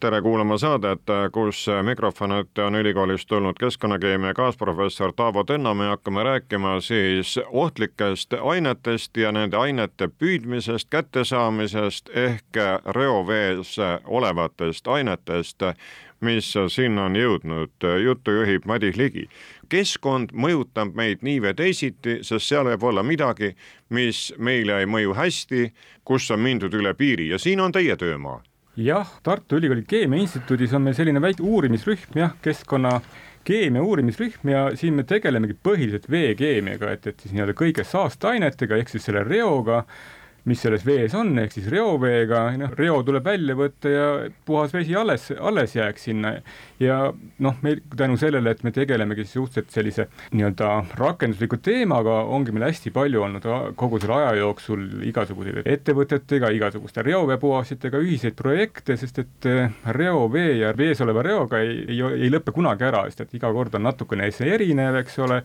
tere kuulama saadet, kus mikrofon ette on ülikoolist tulnud keskkonnakeemia kaasprofessor Taavo Tõnnamäe, hakkame rääkima siis ohtlikest ainetest ja nende ainete püüdmisest, kättesaamisest ehk reovees olevatest ainetest, mis sinna on jõudnud. juttu juhib Madis Ligi. keskkond mõjutab meid nii või teisiti, sest seal võib olla midagi, mis meile ei mõju hästi, kus on mindud üle piiri ja siin on teie töömaa jah, Tartu Ülikooli Keemia on meil selline väike uurimisrühm jah, keskkonna keemia uurimisrühm ja siin me tegelemegi põhiliselt veekeemiaga, et, et siis nii-öelda kõige saasteainetega ehk siis selle reoga mis selles vees on, ehk siis reoveega, noh, reo tuleb välja võtta ja puhas vesi alles, alles jääks sinna. ja noh, meil tänu sellele, et me tegelemegi suhteliselt sellise nii-öelda rakendusliku teemaga, ongi meil hästi palju olnud kogu selle aja jooksul igasuguseid ettevõtetega, igasuguste reoveepuhastitega ühiseid projekte, sest et eh, reovee ja vees oleva reoga ei, ei, ei lõpe kunagi ära, sest et iga kord on natukene see erinev, eks ole,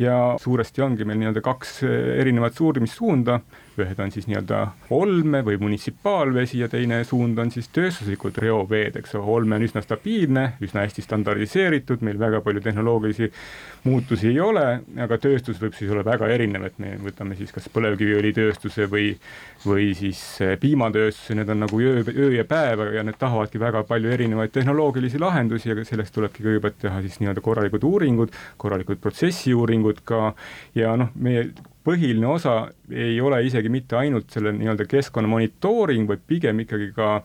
ja suuresti ongi meil nii-öelda kaks eh, erinevat uurimissuunda ühed on siis nii-öelda olme või munitsipaalvesi ja teine suund on siis tööstuslikud reoveed, eks ole, olme on üsna stabiilne, üsna hästi standardiseeritud, meil väga palju tehnoloogilisi muutusi ei ole, aga tööstus võib siis olla väga erinev, et me võtame siis kas põlevkiviõlitööstuse või, või siis eh, piimatööstuse, need on nagu öö, öö ja päev ja need tahavadki väga palju erinevaid tehnoloogilisi lahendusi, aga selleks tulebki kõigepealt teha siis nii-öelda korralikud uuringud, korralikud protsessiuuringud ka. Ja noh, meie põhiline osa ei ole isegi mitte ainult selle nii-öelda keskkonna monitooring, vaid pigem ikkagi ka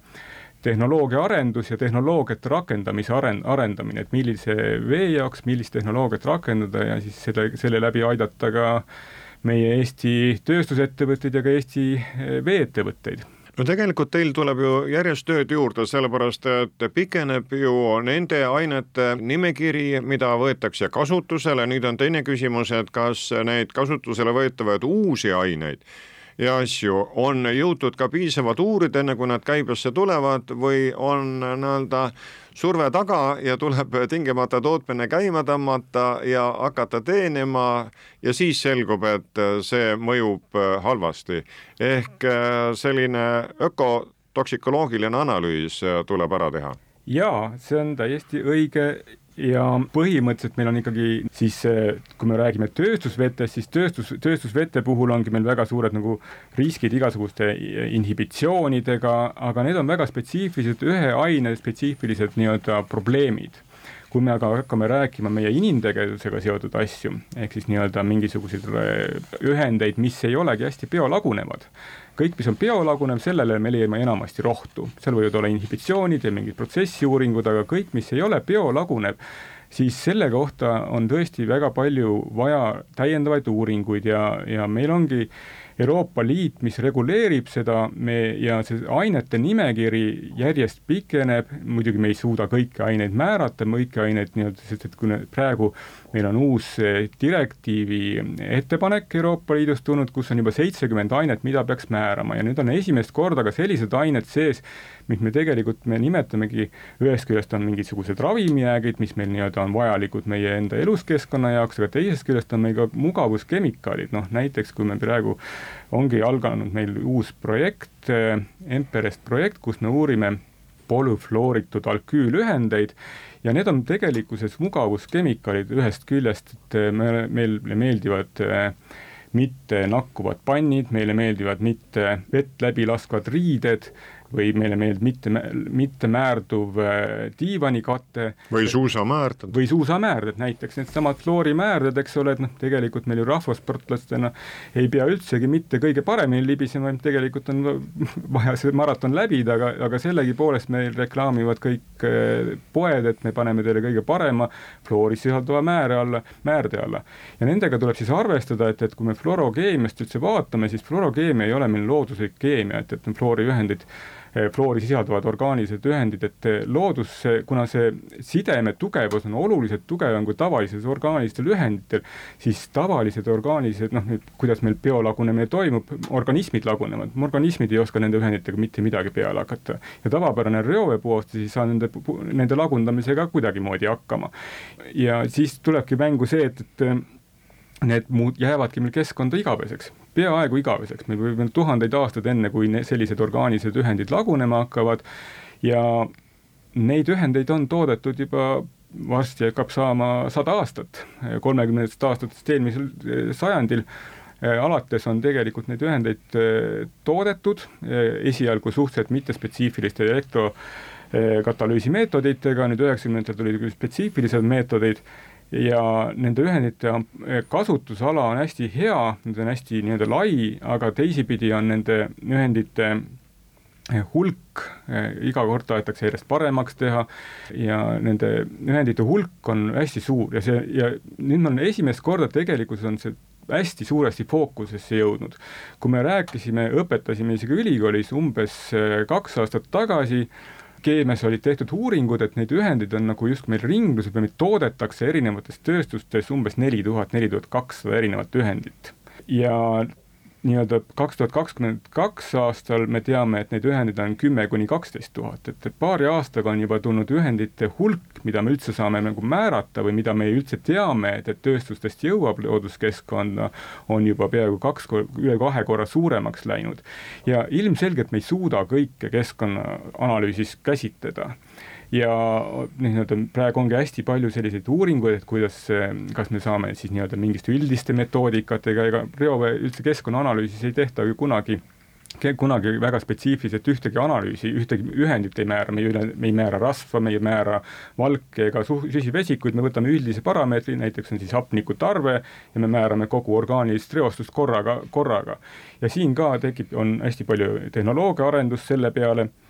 tehnoloogia arendus ja tehnoloogiate rakendamise aren-, arendamine, et millise vee jaoks, millist tehnoloogiat rakendada ja siis selle, selle läbi aidata ka meie Eesti tööstusettevõtteid ja ka Eesti vee-ettevõtteid no tegelikult teil tuleb ju järjest tööd juurde, sellepärast et pikeneb ju nende ainete nimekiri, mida võetakse kasutusele, nüüd on teine küsimus, et kas neid kasutusele võetavaid uusi aineid ja asju on jõutud ka piisavalt uurida, enne kui nad käibesse tulevad või on nii-öelda surve taga ja tuleb tingimata tootmine käima tõmmata ja hakata teenima ja siis selgub, et see mõjub halvasti. ehk äh, selline ökotoksikoloogiline analüüs tuleb ära teha jaa, see on täiesti õige ja põhimõtteliselt meil on ikkagi siis, kui me räägime tööstusvetest, siis tööstus, tööstusvete puhul ongi meil väga suured nagu riskid igasuguste inhibitsioonidega, aga need on väga spetsiifilised, ühe aine spetsiifilised nii-öelda probleemid kui me aga hakkame rääkima meie inimtegevusega seotud asju, ehk siis nii-öelda mingisuguseid ühendeid, mis ei olegi hästi biolagunevad, kõik, mis on biolagunev, sellele me leiame enamasti rohtu, seal võivad olla inhibitsioonid ja mingid protsessiuuringud, aga kõik, mis ei ole biolagunev, siis selle kohta on tõesti väga palju vaja täiendavaid uuringuid ja, ja meil ongi Euroopa Liit, mis reguleerib seda, me ja see ainete nimekiri järjest pikeneb, muidugi me ei suuda kõiki aineid määrata, kõiki aineid nii-öelda, sest et kui praegu meil on uus eh, direktiivi ettepanek Euroopa Liidust tulnud, kus on juba seitsekümmend ainet, mida peaks määrama ja nüüd on esimest korda ka sellised ained sees, mis me tegelikult, me nimetamegi, ühest küljest on mingisugused ravimijäägid, mis meil nii-öelda on vajalikud meie enda eluskeskkonna jaoks, aga teisest küljest on meil ka mugavuskemikaalid, noh näiteks kui me praegu ongi alganud meil uus projekt, eh, Emperest projekt, kus me uurime polüflooritud alküülühendeid ja need on tegelikkuses mugavuskemikaalid ühest küljest, et äh, me, meile meeldivad äh, mitte nakkuvad pannid, meile meeldivad mitte vett läbi laskvad riided või meile meeldib mitte, mitte määrduv äh, diivanikate. või suusamäärded. või suusamäärded, näiteks needsamad floorimäärded, eks ole, et noh, tegelikult meil ju rahvasportlastena ei pea üldsegi mitte kõige paremini libisema, tegelikult on vaja see maraton läbida, aga, aga sellegipoolest meil reklaamivad kõik äh, poed, et me paneme teile kõige parema fluori sisalduva määre alla, määrde alla. ja nendega tuleb siis arvestada, et, et kui me fluorokeemiast üldse vaatame, siis fluorokeemia ei ole meil looduslik keemia, et, et fluoriühendid fluori sisaldavad orgaanilised ühendid, et loodus, kuna see sideme tugevus on oluliselt tugevam kui tavalistel orgaanilistel ühenditel, siis tavalised orgaanilised, noh, nüüd kuidas meil biolagunemine toimub, organismid lagunevad, organismid ei oska nende ühenditega mitte midagi peale hakata. ja tavapärane reoveepuhastus ei saa nende, nende lagundamisega kuidagimoodi hakkama. ja siis tulebki mängu see, et, et need muud jäävadki meil keskkonda igaveseks peaaegu igaveseks, võib minna tuhandeid aastaid enne, kui sellised orgaanilised ühendid lagunema hakkavad ja neid ühendeid on toodetud juba varsti hakkab saama sada aastat, kolmekümnendatest aastatest eelmisel eh, sajandil. Eh, alates on tegelikult neid ühendeid eh, toodetud, esialgu suhteliselt mittespetsiifiliste elektrokatalüüsi meetoditega, nüüd üheksakümnendatel tulid küll spetsiifilised meetodid ja nende ühendite kasutusala on hästi hea, need on hästi nii-öelda lai, aga teisipidi on nende ühendite hulk iga kord tahetakse järjest paremaks teha ja nende ühendite hulk on hästi suur ja see ja nüüd on esimest korda tegelikkuses on see hästi suuresti fookusesse jõudnud. kui me rääkisime, õpetasime isegi ülikoolis umbes kaks aastat tagasi keemias olid tehtud uuringud, et neid ühendeid on nagu just meil ringluses või neid toodetakse erinevates tööstustes umbes neli tuhat, neli tuhat kakssada erinevat ühendit. ja nii-öelda kaks tuhat kakskümmend kaks aastal me teame, et neid ühendeid on kümme kuni kaksteist tuhat, et, paari aastaga on juba tulnud ühendite hulk, mida me üldse saame nagu määrata või mida me üldse teame, et, et tööstustest jõuab looduskeskkonda, on juba peaaegu kaks, üle kahe korra suuremaks läinud. ja ilmselgelt me ei suuda kõike keskkonnaanalüüsis käsitleda ja nii-öelda praegu ongi hästi palju selliseid uuringuid, et kuidas, kas me saame siis nii-öelda mingiste üldiste metoodikatega, ega reovee üldse keskkonnaanalüüsis ei tehta ju kunagi kunagi väga spetsiifiliselt ühtegi analüüsi, ühtegi ühendit ei määra, me ei, me ei määra rasva, me ei määra valke ega süsivesikuid, me võtame üldise parameetri, näiteks on siis hapnikutarve ja me määrame kogu orgaanilist reostust korraga, korraga. ja siin ka tekib, on hästi palju tehnoloogia arendust selle peale Eh,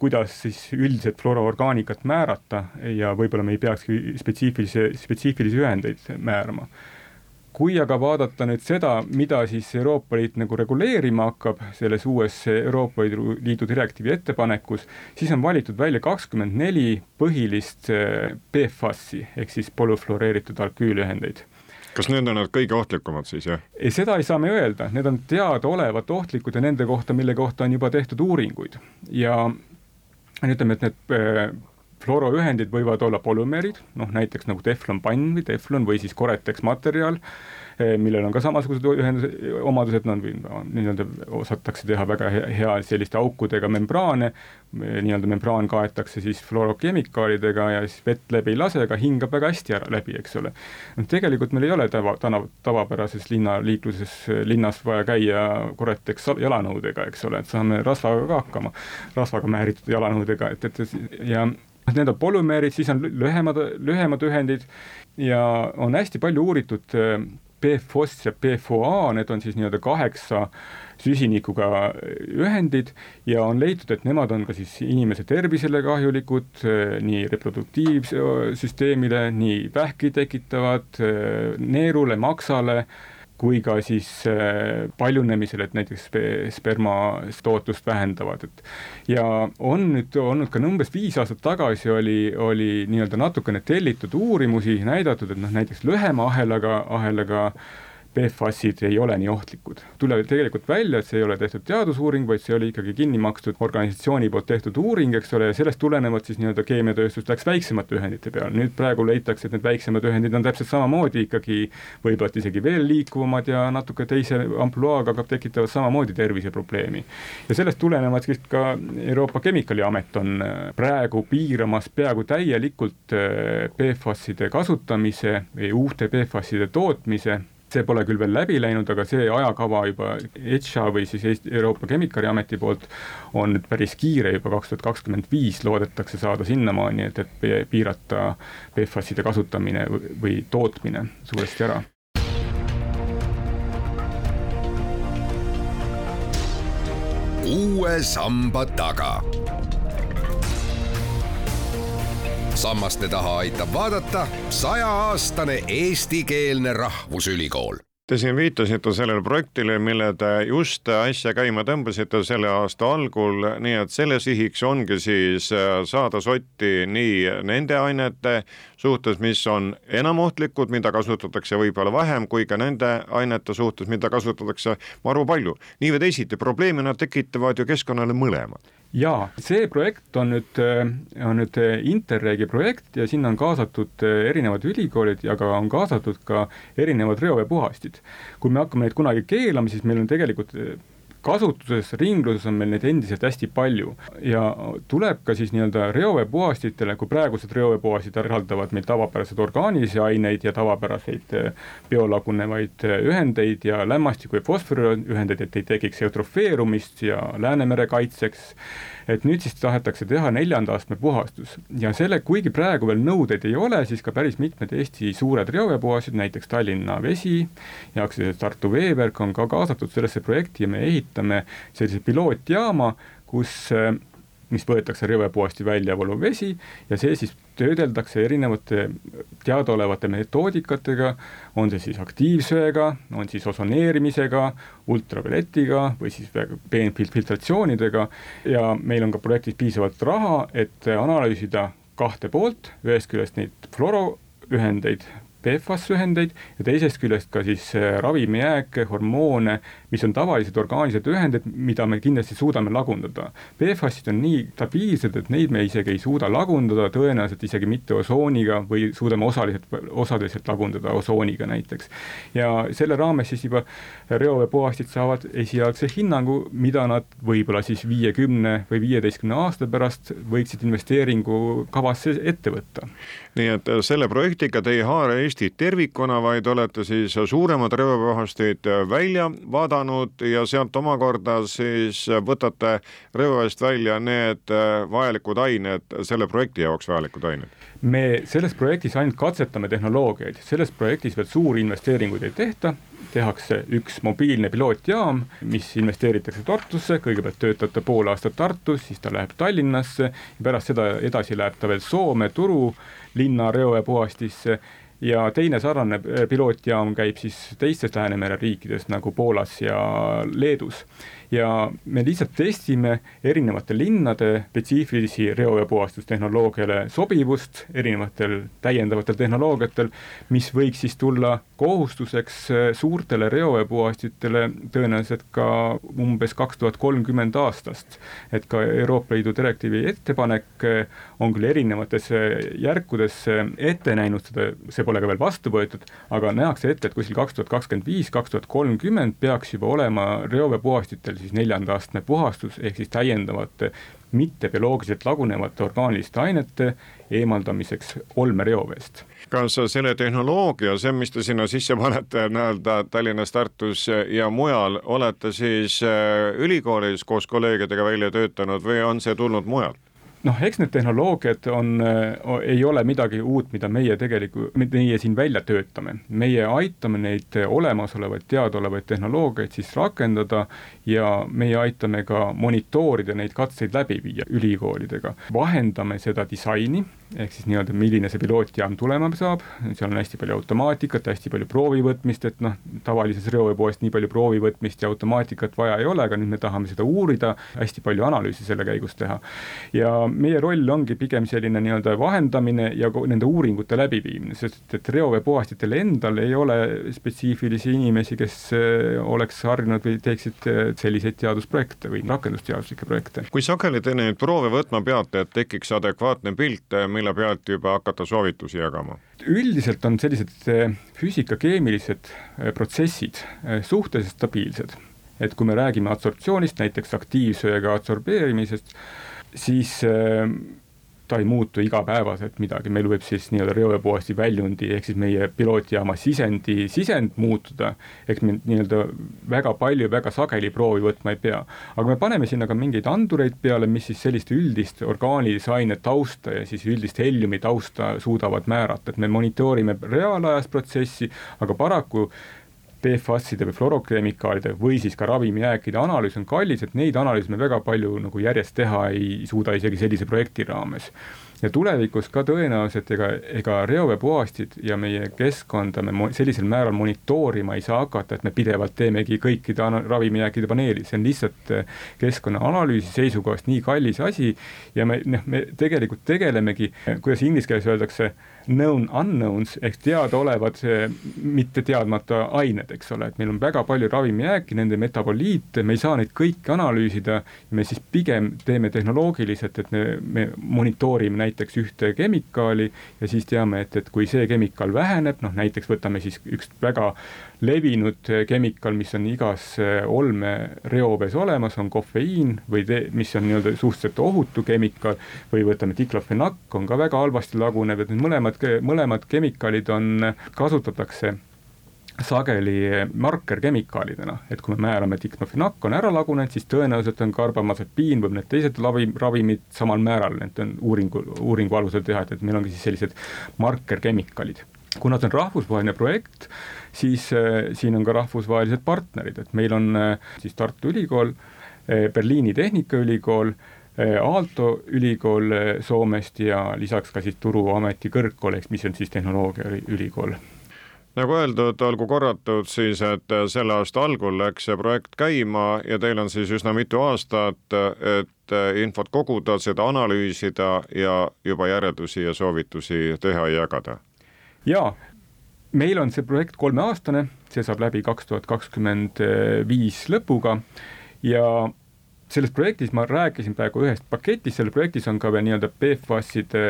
kuidas siis üldiselt fluoroorgaanikat määrata ja võib-olla me ei peakski spetsiifilisi, spetsiifilisi ühendeid määrama. kui aga vaadata nüüd seda, mida siis Euroopa Liit nagu reguleerima hakkab selles uues Euroopa Liidu direktiivi ettepanekus, siis on valitud välja kakskümmend neli põhilist eh, PFAS-i ehk siis polüfluoreeritud alküülühendeid kas need on need kõige ohtlikumad siis, jah? ei, seda ei saa me öelda, need on teadaolevalt ohtlikud ja nende kohta, mille kohta on juba tehtud uuringuid ja ütleme, et need äh, fluoroühendid võivad olla polümeerid, noh näiteks nagu teflonpann või teflon või siis Coretex materjal millel on ka samasugused ühendused, omadused, nad nii-öelda osatakse teha väga hea selliste aukudega membraane, nii-öelda membraan kaetakse siis fluorokemikaalidega ja siis vett läbi ei lase, aga hingab väga hästi ära läbi, eks ole. noh, tegelikult meil ei ole tava, tava, tavapärases linnaliikluses, linnas vaja käia korreteks jalanõudega, eks ole, et saame rasvaga ka hakkama, rasvaga määritud jalanõudega, et, et ja need on polümeerid, siis on lühemad, lühemad ühendid ja on hästi palju uuritud PFOS ja PFOA, need on siis nii-öelda kaheksa süsinikuga ühendid ja on leitud, et nemad on ka siis inimese tervisele kahjulikud, eh, nii reproduktiivsüsteemile, nii vähki tekitavad, eh, neerule, maksale kui ka siis äh, paljunemisel, et näiteks sperma tootlust vähendavad, et. Ja on nüüd olnud ka umbes viis aastat tagasi oli, oli nii-öelda natukene tellitud uurimusi näidatud, et noh, näiteks lühema ahelaga, ahelaga äh, PFAS-id ei ole nii ohtlikud. tuleb tegelikult välja, et see ei ole tehtud teadusuuring, vaid see oli ikkagi kinni makstud organisatsiooni poolt tehtud uuring, eks ole, ja sellest tulenevalt siis nii-öelda keemiatööstus läks väiksemate ühendite peale, nüüd praegu leitakse, et need väiksemad ühendid on täpselt samamoodi ikkagi võib-olla isegi veel liikuvamad ja natuke teise ampluaaga, aga tekitavad samamoodi terviseprobleemi. ja sellest tulenevalt siis ka Euroopa Kemikaliamet on äh, praegu piiramas peaaegu täielikult äh, PFAS-ide kasutamise või uute PFAS-ide tootmise see pole küll veel läbi läinud, aga see ajakava juba ETSA või siis Eesti, Euroopa Kemikaliameti poolt on nüüd päris kiire, juba kaks tuhat kakskümmend viis loodetakse saada sinnamaani, et, et piirata PFAS-ide kasutamine või tootmine suuresti ära. uue samba taga sammaste taha aitab vaadata sajaaastane eestikeelne rahvusülikool Te siin viitasite sellele projektile, mille te just äsja käima tõmbasite selle aasta algul, nii et selle sihiks ongi siis äh, saada sotti nii nende ainete suhtes, mis on enam ohtlikud, mida kasutatakse võib-olla vähem, kui ka nende ainete suhtes, mida kasutatakse maru palju. nii või teisiti, probleemi nad tekitavad ju keskkonnale mõlemad jaa, see projekt on nüüd, on nüüd Interregi projekt ja sinna on kaasatud erinevad ülikoolid ja ka on kaasatud ka erinevad reoveepuhastid. kui me hakkame neid kunagi keelama, siis meil on tegelikult kasutuses, ringluses on meil neid endiselt hästi palju. Ja tuleb ka siis nii-öelda reoveepuhastitele, kui praegused reoveepuhastid eraldavad meil tavapäraseid orgaanilisi aineid ja tavapäraseid eh, biolagunevaid eh, ühendeid ja lämmastiku ja fosfori ühendeid, et ei tekiks eutrofeerumist ja Läänemere kaitseks et nüüd siis tahetakse teha neljanda astme puhastus. Ja selle, kuigi praegu veel nõudeid ei ole, siis ka päris mitmed Eesti suured reoveepuhastused, näiteks Tallinna Vesi ja aktsiaselts Tartu Veeverk on ka kaasatud sellesse projekti ja me ehitame sellise pilootjaama, kus mis võetakse reoveepuhasti välja vooluv vesi ja see siis töödeldakse erinevate teadaolevate metoodikatega, on see siis aktiivsöega, on siis osoneerimisega, ultravioletiga või siis peenfiltratsioonidega. Ja meil on ka projektis piisavalt raha, et analüüsida kahte poolt, ühest küljest neid fluoroühendeid, PFAS-ühendeid ja teisest küljest ka siis äh, ravimijääke, hormoone, mis on tavalised orgaanilised ühendid, mida me kindlasti suudame lagundada. PFAS-id on nii stabiilsed, et neid me isegi ei suuda lagundada, tõenäoliselt isegi mitte osooniga või suudame osaliselt, osaliselt lagundada osooniga näiteks. ja selle raames siis juba reoveepuhastid saavad esialgse hinnangu, mida nad võib-olla siis viiekümne või viieteistkümne aasta pärast võiksid investeeringukavasse ette võtta. nii et selle projektiga te ei haara Eestit tervikuna, vaid olete siis suuremad reoveepuhastid välja vaadanud, vaadanud ja sealt omakorda siis võtate reoveest välja need äh, vajalikud ained, selle projekti jaoks vajalikud ained? me selles projektis ainult katsetame tehnoloogiaid, selles projektis veel suuri investeeringuid ei tehta, tehakse üks mobiilne pilootjaam, mis investeeritakse Tartusse, kõigepealt töötab ta pool aastat Tartus, siis ta läheb Tallinnasse. Pärast seda edasi läheb ta veel Soome, Turu linna reoveepuhastisse ja teine sarnane äh, pilootjaam käib siis teistes Läänemere riikides nagu Poolas ja Leedus ja me lihtsalt testime erinevate linnade spetsiifilisi reoveepuhastustehnoloogiale sobivust erinevatel täiendavatel tehnoloogiatel, mis võiks siis tulla kohustuseks äh, suurtele reoveepuhastitele tõenäoliselt ka umbes kaks tuhat kolmkümmend aastast. et ka Euroopa Liidu direktiivi ettepanek äh, on küll erinevates järkudes ette näinud seda, see pole ka veel vastu võetud, aga nähakse ette, et kuskil kaks tuhat kakskümmend viis, kaks tuhat kolmkümmend peaks juba olema reoveepuhastitel siis neljanda astme puhastus ehk siis täiendavate mittebioloogiliselt lagunevate orgaaniliste ainete eemaldamiseks olmereoveest kas selle tehnoloogia, see, mis te sinna sisse panete nii-öelda Tallinnas, Tartus ja mujal, olete siis äh, ülikoolis koos kolleegidega välja töötanud või on see tulnud mujalt? Noh, eks need tehnoloogiad on, ei ole midagi uut, mida meie tegelikult, meie siin välja töötame. meie aitame neid olemasolevaid, teadaolevaid tehnoloogiaid siis rakendada ja meie aitame ka monitoorida neid katseid läbi viia ülikoolidega. vahendame seda disaini ehk siis nii-öelda, milline see pilootjaam tulema saab, seal on hästi palju automaatikat, hästi palju proovi võtmist, et noh, tavalises reoveepoest nii palju proovi võtmist ja automaatikat vaja ei ole, aga nüüd me tahame seda uurida, hästi palju analüüsi selle käigus teha. ja meie roll ongi pigem selline nii-öelda vahendamine ja nende uuringute läbiviimine, sest et reoveepuhastitel endal ei ole spetsiifilisi inimesi, kes eh, oleks harjunud või teeksid eh, selliseid teadusprojekte või rakendusteaduslikke projekte. kui sageli te neid proove võtma peate, et tekiks adekvaatne pilt, mille pealt juba hakata soovitusi jagama? üldiselt on sellised eh, füüsika-keemilised eh, protsessid eh, suhteliselt stabiilsed. et kui me räägime adsorptsioonist, näiteks aktiivsööga adsorbeerimisest, siis ta ei muutu igapäevaselt midagi, meil võib siis nii-öelda reoveepuhasti väljundi ehk siis meie pilootjaama sisendi sisend muutuda, eks me nii-öelda väga palju, väga sageli proovi võtma ei pea. aga me paneme sinna ka mingeid andureid peale, mis siis sellist üldist orgaanilise aine tausta ja siis üldist heliumi tausta suudavad määrata, et me monitoorime reaalajas protsessi, aga paraku PFAS-ide või fluorokemikaalide või siis ka ravimijääkide analüüs on kallis, et neid analüüse me väga palju nagu järjest teha ei suuda isegi sellise projekti raames. ja tulevikus ka tõenäoliselt ega, ega reoveepuhastid ja meie keskkonda me sellisel määral monitoorima ei saa hakata, et me pidevalt teemegi kõikide ravimijääkide paneeli, see on lihtsalt keskkonnaanalüüsi seisukohast nii kallis asi ja me noh, me tegelikult tegelemegi, kuidas inglise keeles öeldakse, known unknowns ehk teadaolevad mitte teadmata ained, eks ole, et meil on väga palju ravimijääki, nende metaboliite, me ei saa neid kõiki analüüsida, me siis pigem teeme tehnoloogiliselt, et me, me monitoorime näiteks ühte kemikaali ja siis teame, et, et kui see kemikaal väheneb, noh näiteks võtame siis üks väga levinud kemikaal, mis on igas olmereovees olemas, on kofeiin või te, mis on nii-öelda suhteliselt ohutu kemikaal või võtame diklofenakk, on ka väga halvasti lagunev, et need mõlemad, mõlemad kemikaalid on, kasutatakse sageli markerkemikaalidena, et kui me määrame, et diklofenakk on ära lagunenud, siis tõenäoliselt on karbamazepiin või need teised ravi, ravimid samal määral, need on uuringu, uuringu alusel teha, et, et meil ongi siis sellised markerkemikaalid. Kuna see on rahvusvaheline projekt, siis äh, siin on ka rahvusvahelised partnerid, et meil on äh, siis Tartu Ülikool äh,, Berliini Tehnikaülikool äh,, Aalto ülikool äh, Soomest ja lisaks ka siis Turuameti kõrgkool, ehk mis on siis tehnoloogiaülikool. Nagu öeldud, olgu korratud siis, et selle aasta algul läks see projekt käima ja teil on siis üsna mitu aastat, et infot koguda, seda analüüsida ja juba järeldusi ja soovitusi teha ja jagada. Jaa, meil on see projekt kolmeaastane, see saab läbi kaks tuhat kakskümmend viis lõpuga ja selles projektis ma rääkisin praegu ühest paketist, selles projektis on ka veel nii-öelda PFAS-ide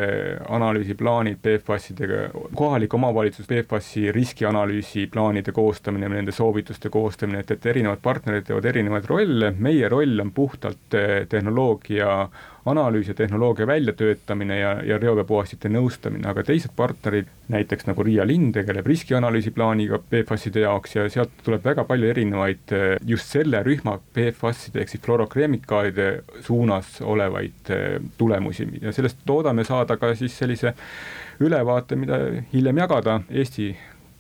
analüüsiplaanid, PFAS-idega, kohalik omavalitsus, PFAS-i riskianalüüsi plaanide koostamine, nende soovituste koostamine, et, et erinevad partnerid teevad erinevaid rolle, meie roll on puhtalt eh, tehnoloogia analüüs ja tehnoloogia väljatöötamine ja, ja reoveepuhastite nõustamine, aga teised partnerid, näiteks nagu Riia linn tegeleb riskianalüüsi plaaniga PFAS-ide jaoks ja sealt tuleb väga palju erinevaid just selle rühma PFAS-ide ehk siis fluorokemikaalide suunas olevaid tulemusi. Ja sellest loodame saada ka siis sellise ülevaate, mida hiljem jagada Eesti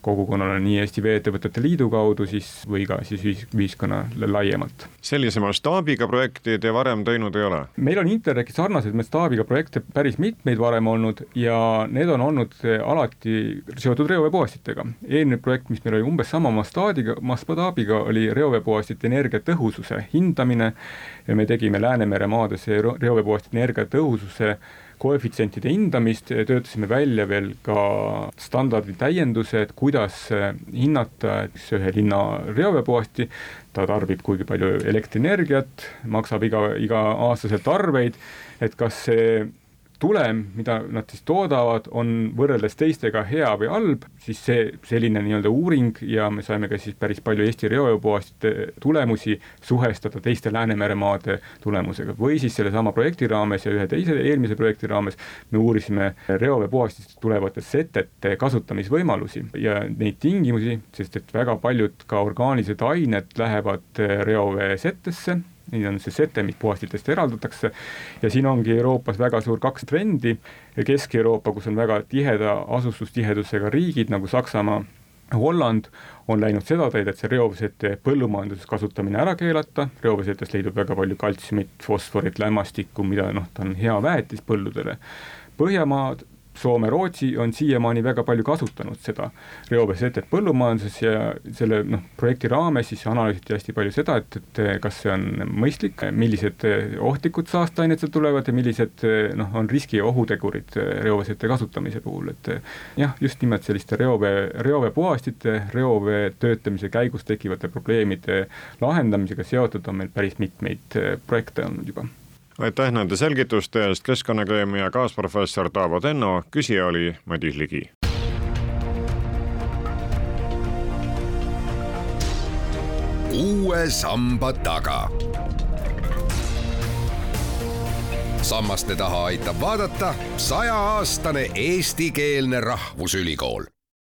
kogukonnale nii Eesti Vee-ettevõtete Liidu kaudu siis või ka siis ühis, ühiskonnale laiemalt. sellise mastaabiga projekti te varem teinud ei ole? meil on Interregi sarnaseid mastaabiga projekte päris mitmeid varem olnud ja need on olnud alati seotud reoveepuhastitega. eelmine projekt, mis meil oli umbes sama mastaadiga, mastaabiga, oli reoveepuhastite energiatõhususe hindamine ja me tegime Läänemere maades reoveepuhastite energiatõhususe koefitsientide hindamist, töötasime välja veel ka standardi täiendused, kuidas eh, hinnata ühe linna reoveepuhasti, ta tarbib kuigi palju elektrienergiat, maksab iga, iga-aastaselt arveid, et kas see tulem, mida nad siis toodavad, on võrreldes teistega hea või halb, siis see selline nii-öelda uuring ja me saime ka siis päris palju Eesti reoveepuhastite tulemusi suhestada teiste Läänemere maade tulemusega. Või siis sellesama projekti raames ja ühe teise eelmise projekti raames me uurisime reoveepuhastist tulevate setete kasutamisvõimalusi ja neid tingimusi, sest et väga paljud ka orgaanilised ained lähevad reoveesettesse nii on see sete, mis puhastitest eraldatakse. Ja siin ongi Euroopas väga suur kaks trendi, Kesk-Euroopa, kus on väga tiheda asustustihedusega riigid nagu Saksamaa, Holland on läinud seda teed, et see reovesete põllumajanduses kasutamine ära keelata, reovesetest leidub väga palju kaltsiumit, fosforit, lämmastikku, mida noh, ta on hea väetis põlludele. Põhjamaad Soome, Rootsi on siiamaani väga palju kasutanud seda reoveesetet põllumajanduses ja selle noh, projekti raames siis analüüsiti hästi palju seda, et, et kas see on mõistlik, millised ohtlikud saasteained sealt tulevad ja millised noh, on riski ja ohutegurid reoveesete kasutamise puhul, et jah, just nimelt selliste reovee, reoveepuhastite, reovee töötlemise käigus tekivate probleemide lahendamisega seotud on meil päris mitmeid projekte olnud juba aitäh nende selgituste eest, Keskkonnaakadeemia kaasprofessor Taavo Tenno, küsija oli Madis Ligi. uue samba taga. sammaste taha aitab vaadata sajaaastane eestikeelne rahvusülikool